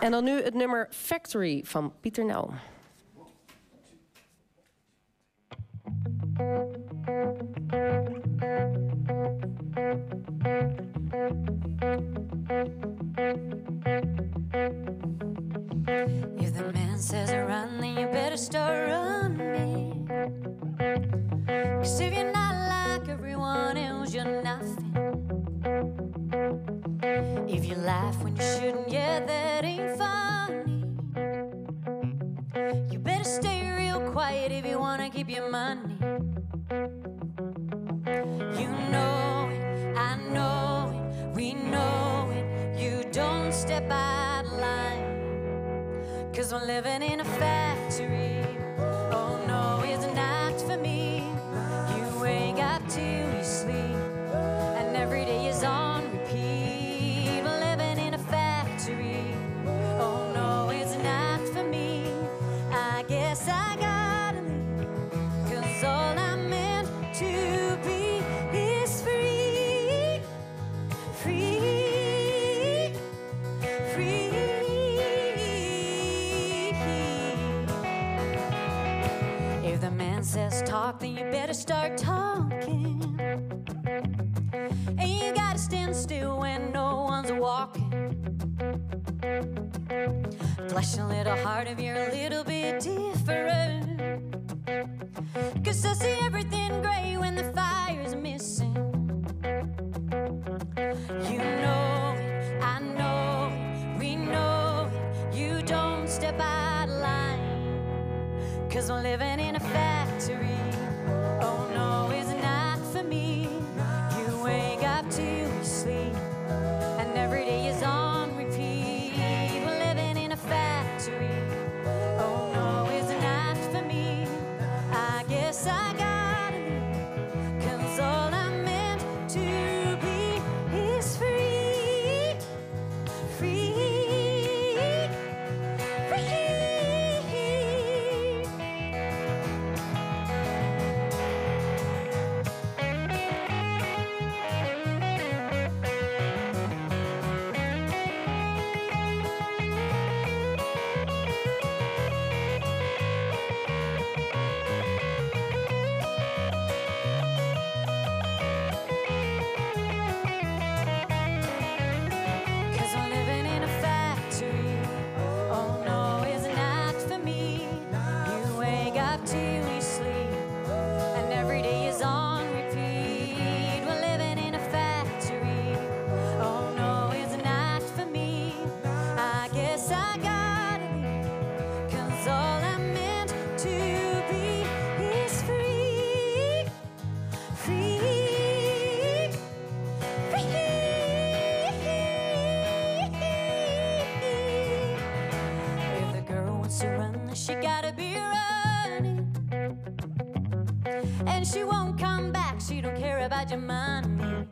En dan nu het nummer Factory van Pieternel. If the man says run, then you better start running. Cause if you're not like everyone else, you're nothing. If you laugh when you shouldn't, quiet if you wanna keep your money. You know it, I know it, we know it. You don't step out of line. Cause we're living in a factory. Oh no, the man says talk, then you better start talking. And you gotta stand still when no one's walking. Flesh a little heart if you're a little bit different. Cause I see everything Cause we're living in a factory. Till you sleep, and every day is on repeat. We're living in a factory. Oh no, it's not for me. I guess I gotta all I'm meant to be is free. Free. If the girl wants to run, she gotta be running. She won't come back, she don't care about your money.